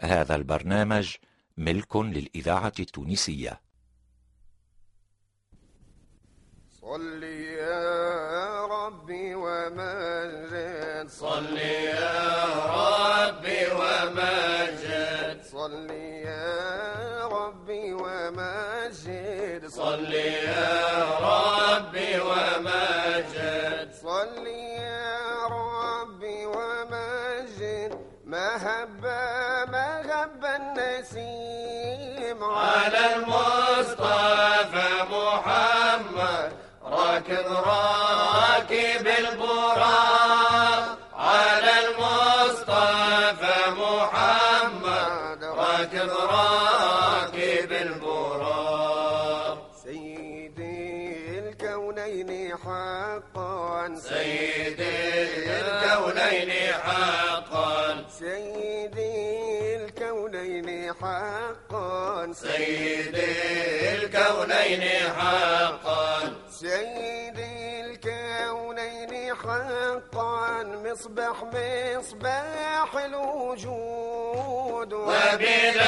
هذا البرنامج ملك للإذاعة التونسية. صل يا ربي ومجد. صل يا ربي ومجد. صل يا ربي ومجد. صل يا ربي على المصطفى محمد راكب راكب البراق على المصطفى محمد راكب راكب البراق سيدي الكونين حقا. سيدي الكونين حقا. سيدي حقا. سيدي الكونين حقا. سيدي الكونين حقا. مصباح مصباح الوجود. وبليلة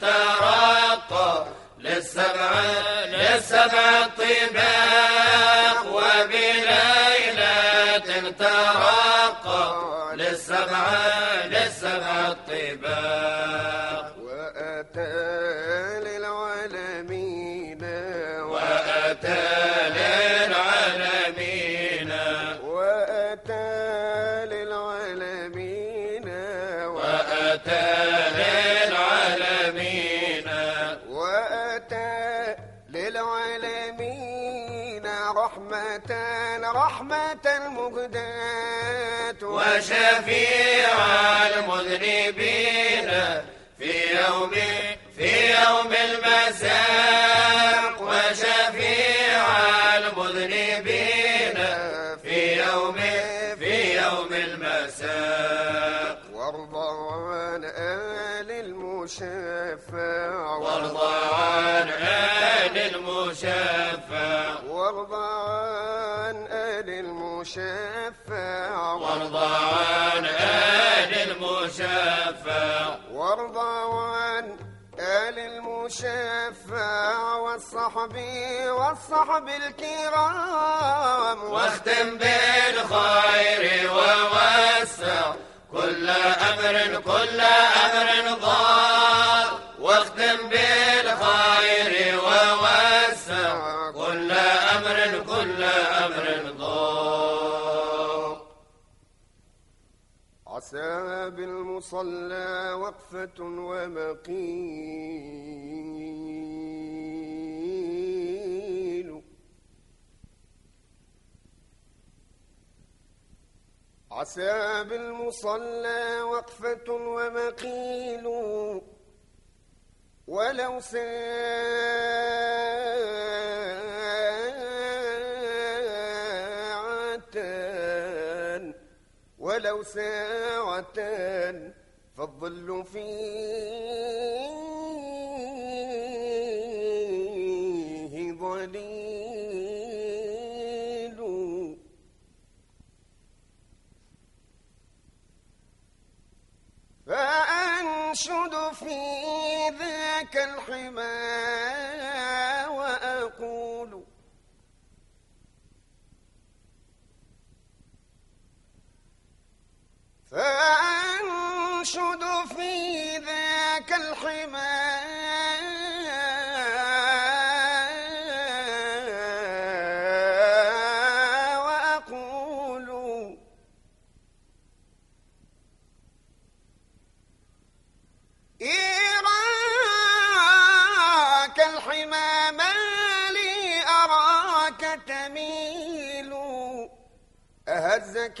ترقى للسبع للسبع الطباق وبليلة ترقى للسبع للسبع الطباق. وأتى للعالمين. وأتى للعالمين. وأتى للعالمين. وأتى للعالمين. وأتى للعالمين. رحمة رحمة المهداة وشفيع المذنبين في يوم في يوم المساق. وشفيع المذنبين المشفع وارضى عن آل المشفع وارضى عن آل المشفع وارضى عن آل المشفع وارضى عن آل المشفع والصحب والصحب الكرام. واختم بالخير ووسع. كل أمر كل أمر ضار. واختم بالخير ووسع. كل أمر كل أمر ضار. عسى بالمصلى وقفة ومقيل عسى بالمصلى وقفة ومقيل. ولو ساعة ولو ساعة فالظل فيه فأنشد في ذاك الحمى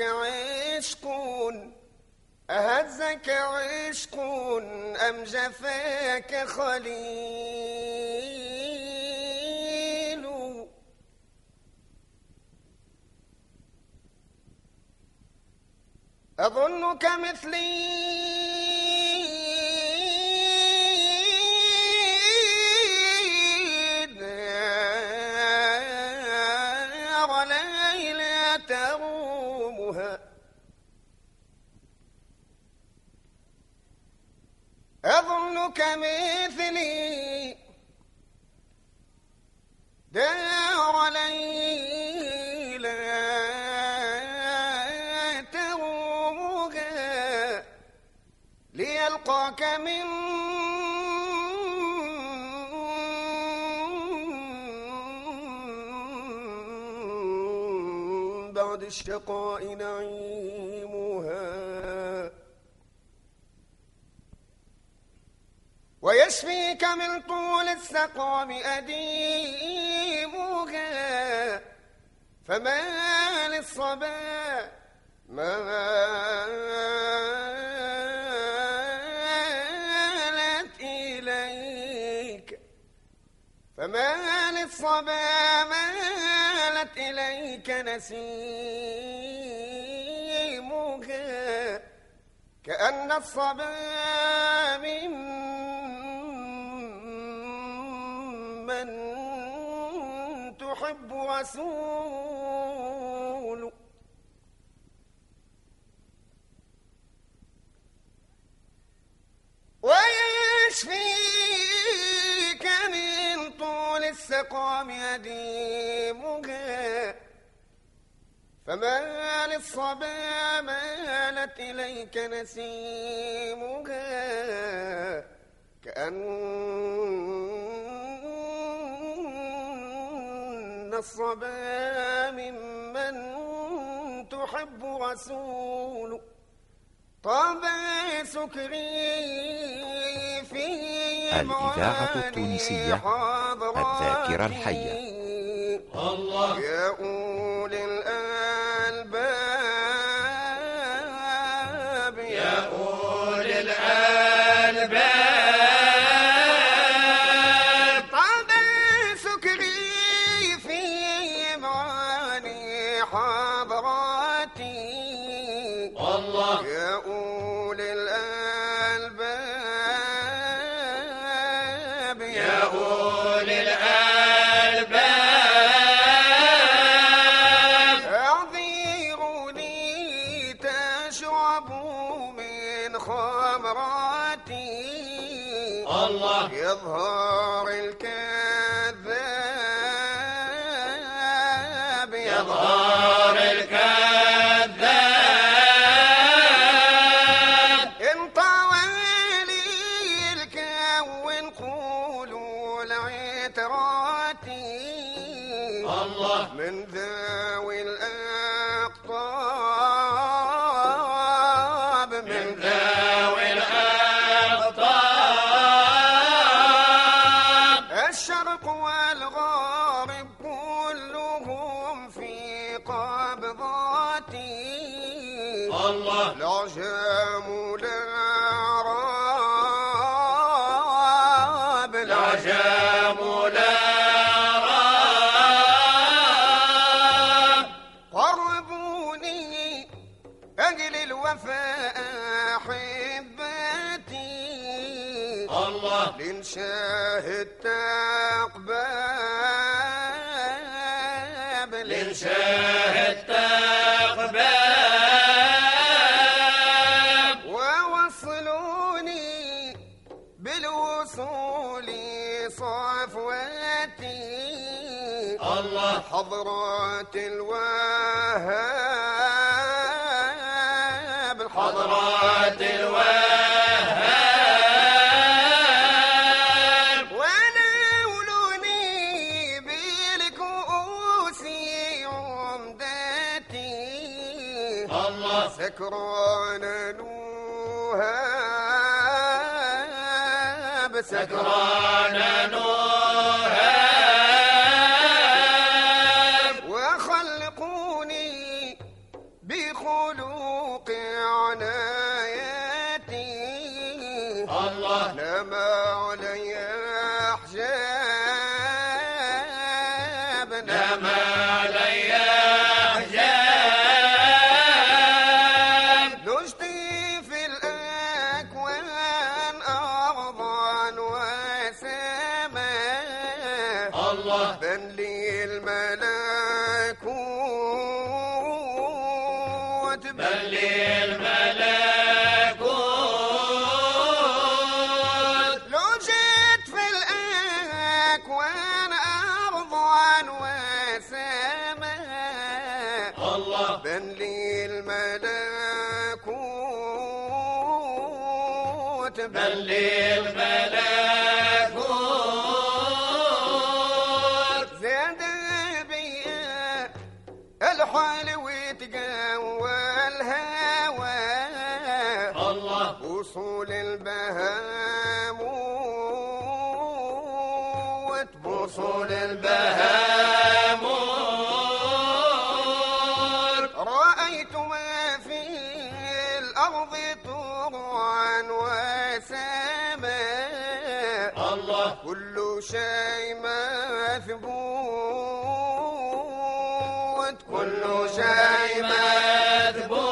أهزك عشق أهزك عشق أم جفاك خليل؟ أظنك مثلي. كمثلي. دار ليلى ترومها ليلقاك من بعد الشقاء نعيمها ويشفيك من طول السقام أديمها فما للصبا مالت إليك. فما للصبا مالت إليك نسيمها. كأن الصبا ممن تحب رسول ويشفيك من طول السقام يديمها فما للصبا مالت إليك نسيمها كأن الصبا ممن تحب رسول طبع سكري في الإذاعة التونسية الذاكرة الحية. الله يا أولي من خمراتي الله. يظهر الكذاب الله لنشاهد تقباب لنشاهد تقباب ووصلوني بالوصول صفوتي الله. حضرات الوهاب حضرات الوهاب. Goa الملكوت بل بن للملكوت زاد بي الحال وتقوى الهوى الله. وصول البهاموت وصول البهامور كل شيء مثبوت كل شيء مثبوت.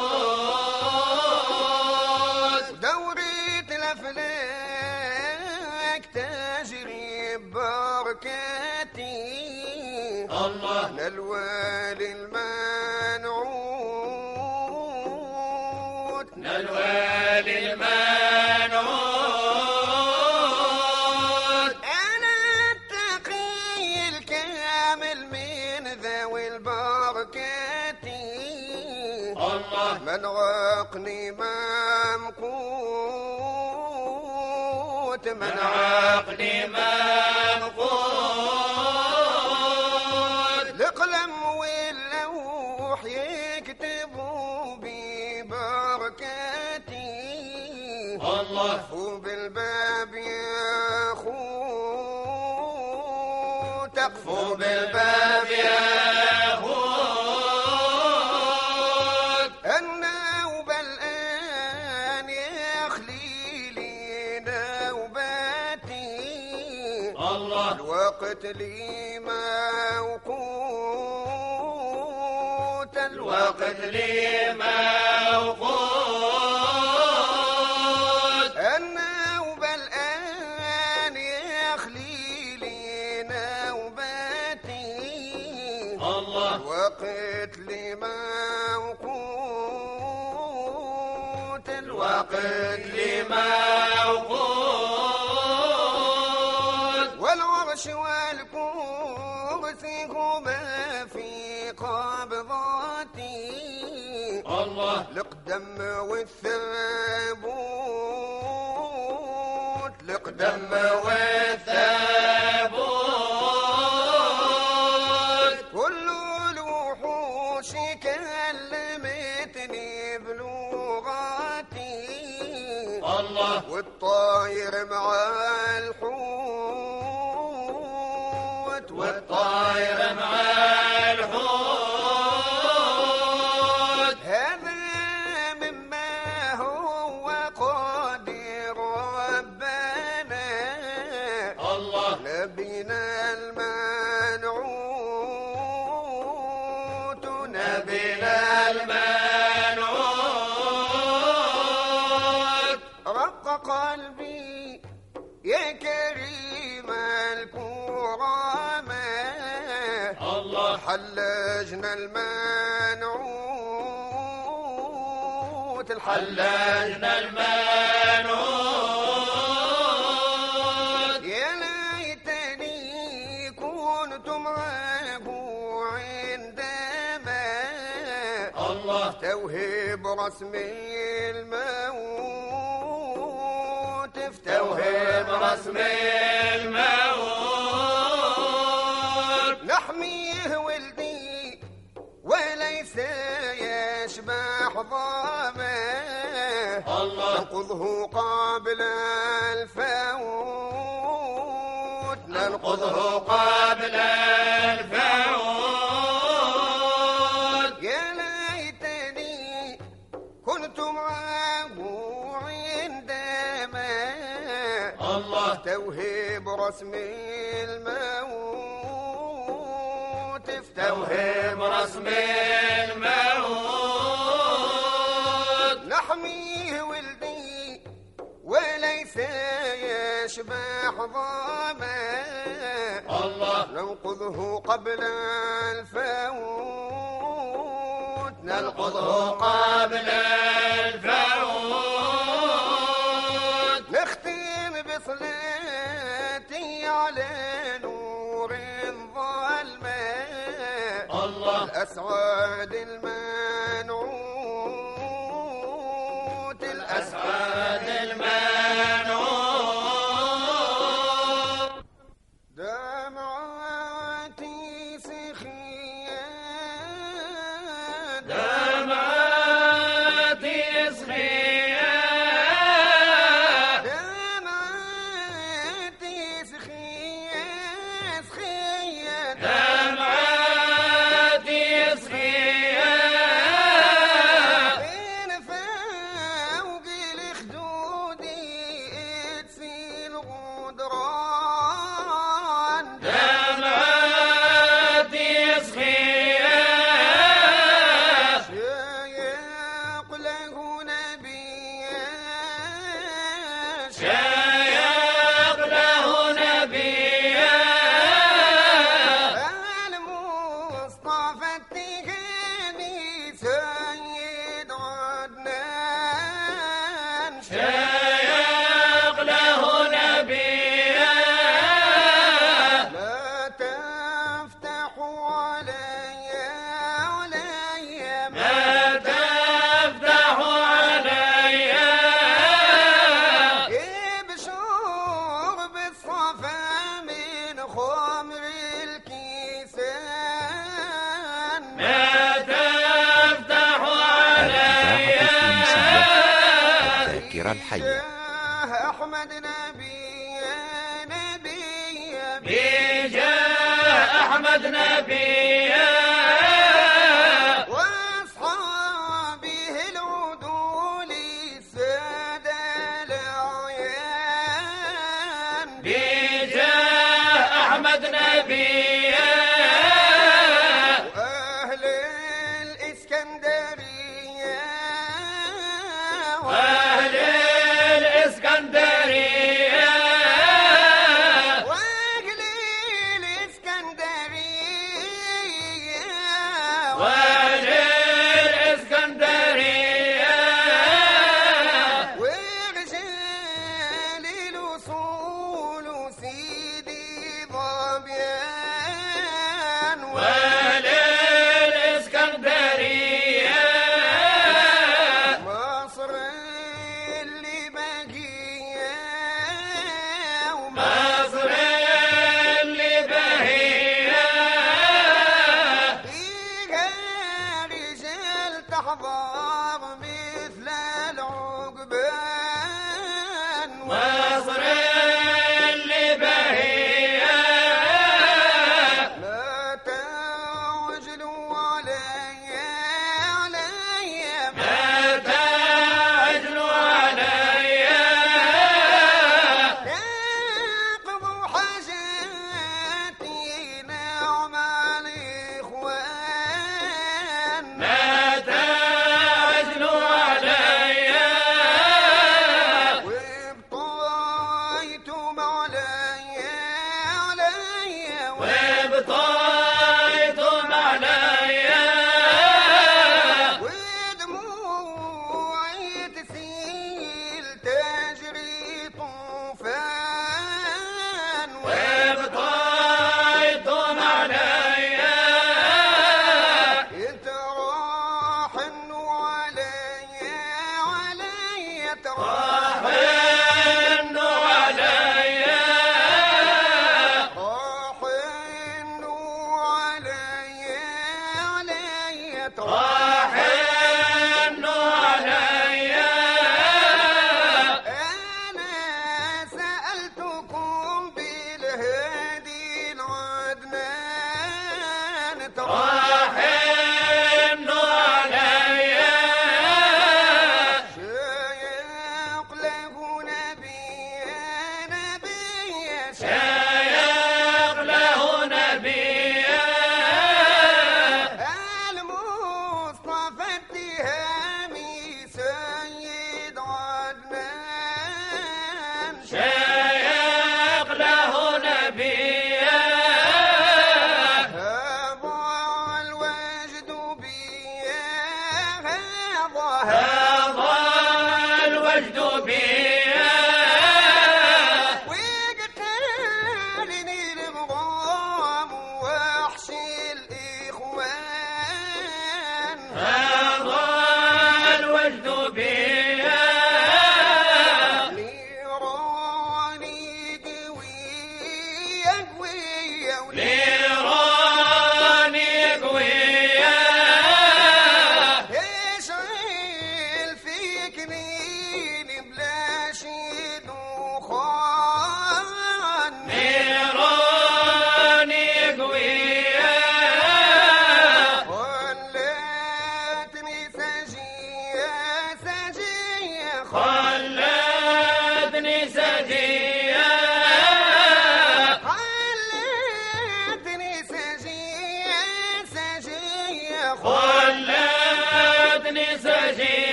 دورة الأفلاك تجري ببركتي. الله. نلوى عاق عقلي القلم واللوح يكتبوا ببركاتي. الله. وبالباب يا خو تقفوا بالباب يا الله الوقت لي موقوت القدم والثبوت القدم دم والثبوت كل الوحوش كلمتني بلغتي الله. والطاير مع الحوت. والطاير مع الحوت. المنعوت الحل حلجنا المنعوت يا ليتني كنت معه عندما الله. توهب رسمي الموت. توهب رسم الموت. الله. ننقضه قبل الفوت. ننقضه قبل الفوت. يا ليتني كنت معه عندما الله. توهب رسم الموت. توهب رسم الموت يشبح ظما الله. ننقذه قبل الفوت. ننقضه قبل الفوت. نختم بصلاتي على نور الظلمة الله. الأسعاد الماء غير الحية. أحمد نبي نبي بيجا أحمد نبي. وبطال give me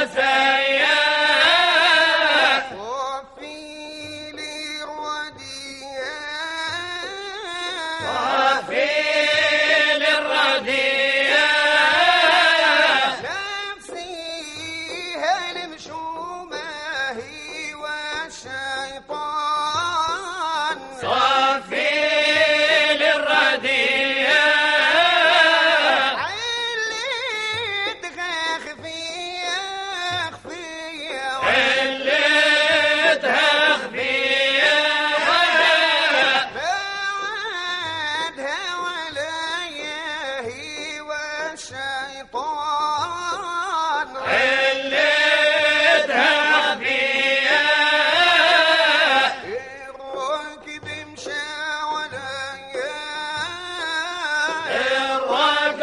Yes, sir.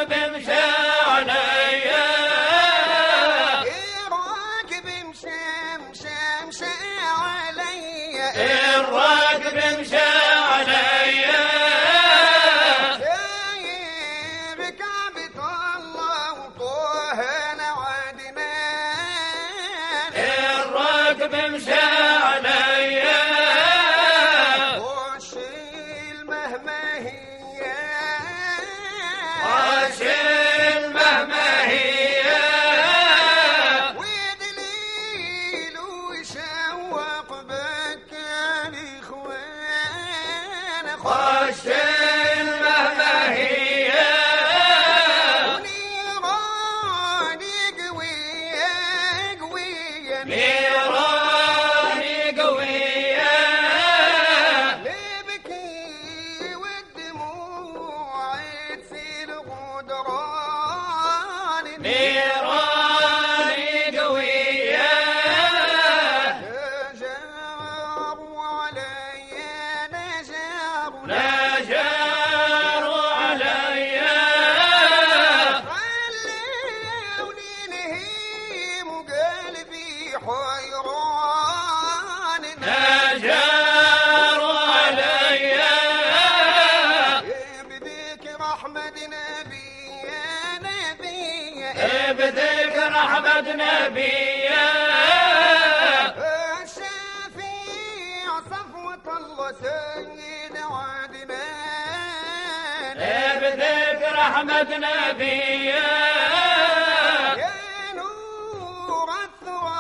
ben şey رثوان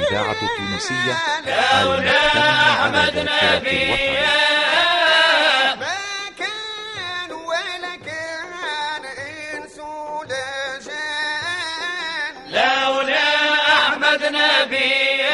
الإذاعة التونسية. على ذاكرة لولا أحمد نبي